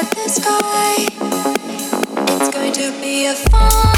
at the sky. It's going to be a fun.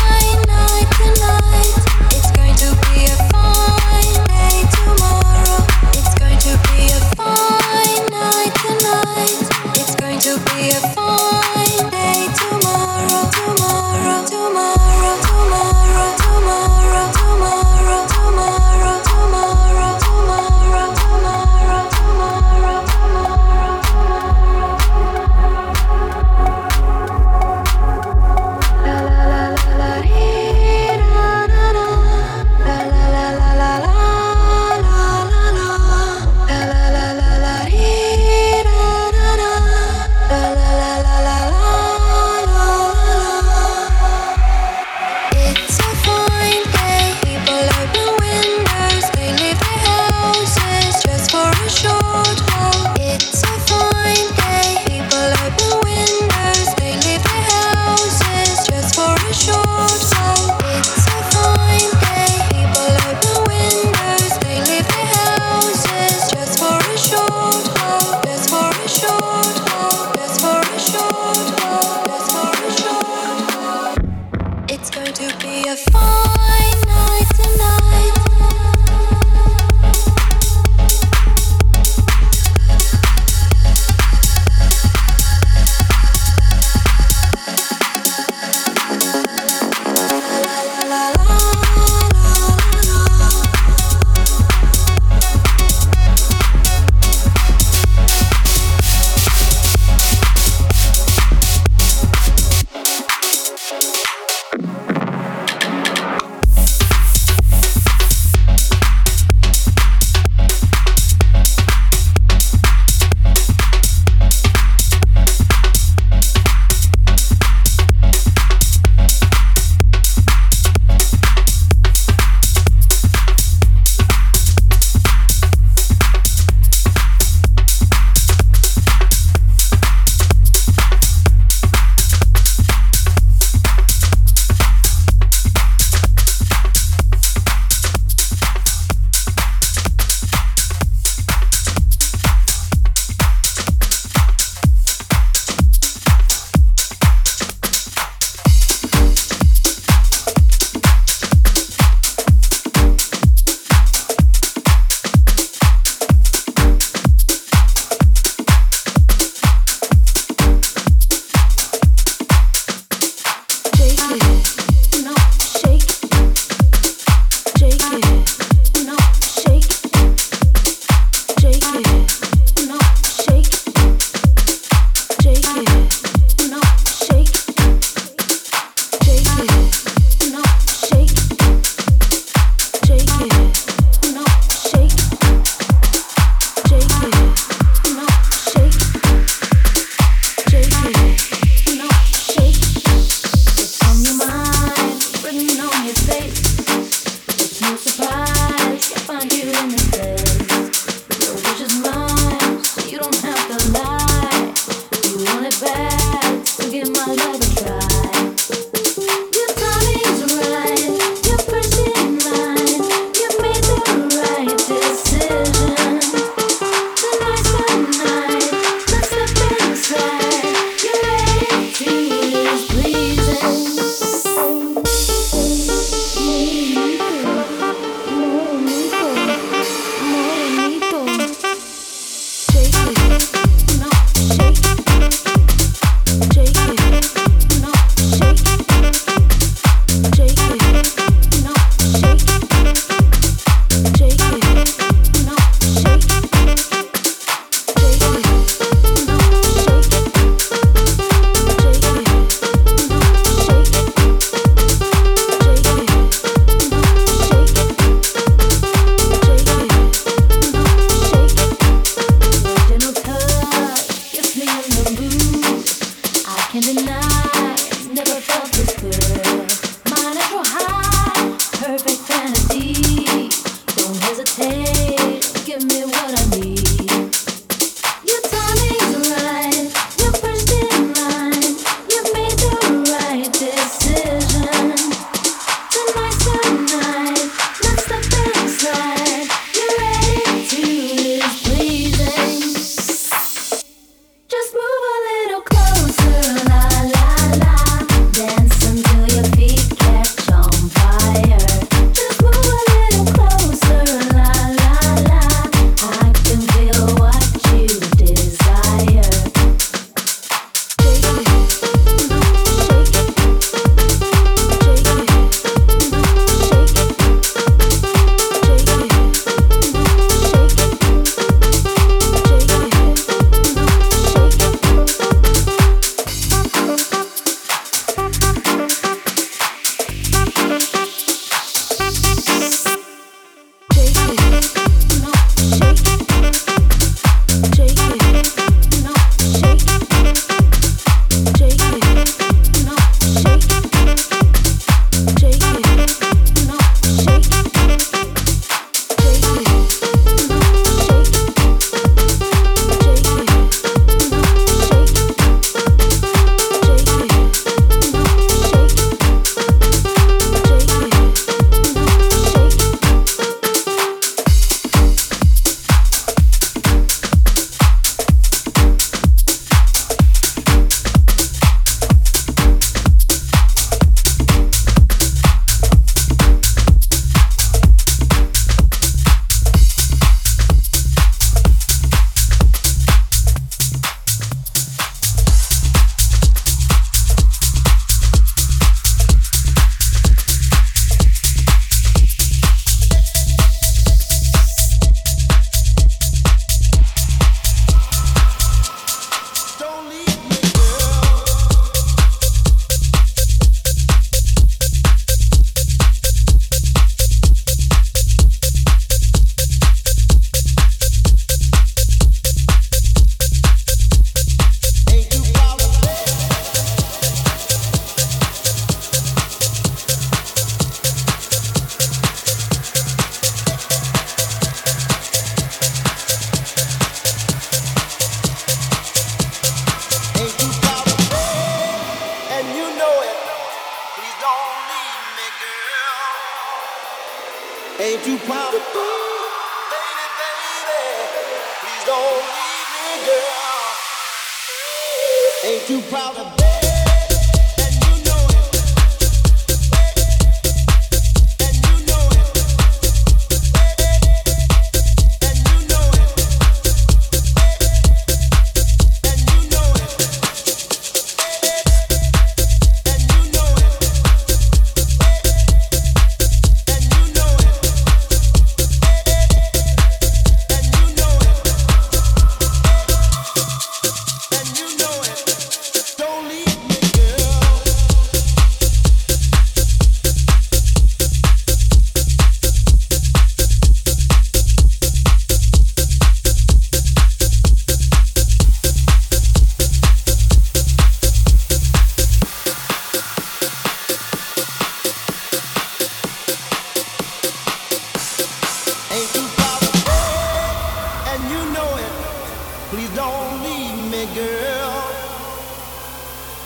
Please don't leave me, girl.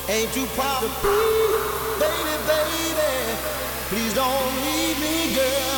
Ain't you proud to be, baby, baby? Please don't leave me, girl.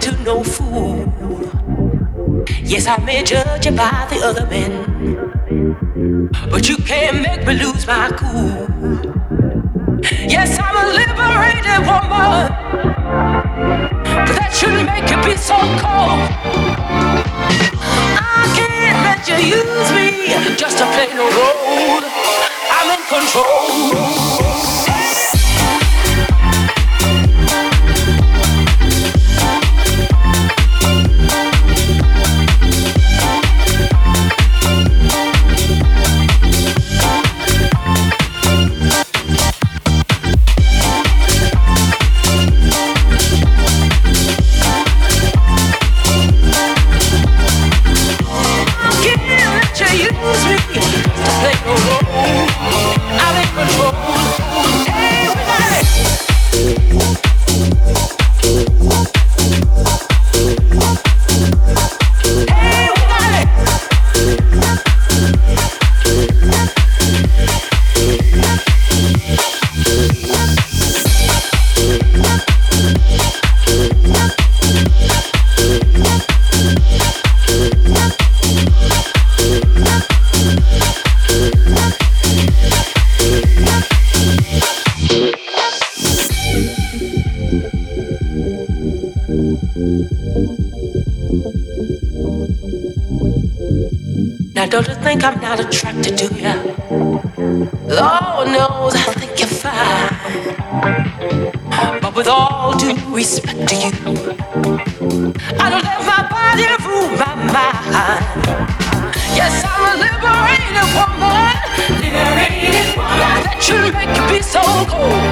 To no fool. Yes, I may judge you by the other men, but you can't make me lose my cool. Yes, I'm a liberated woman, but that shouldn't make you be so cold. I can't let you use me just to play no role. I'm in control. Oh.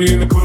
Me in the club,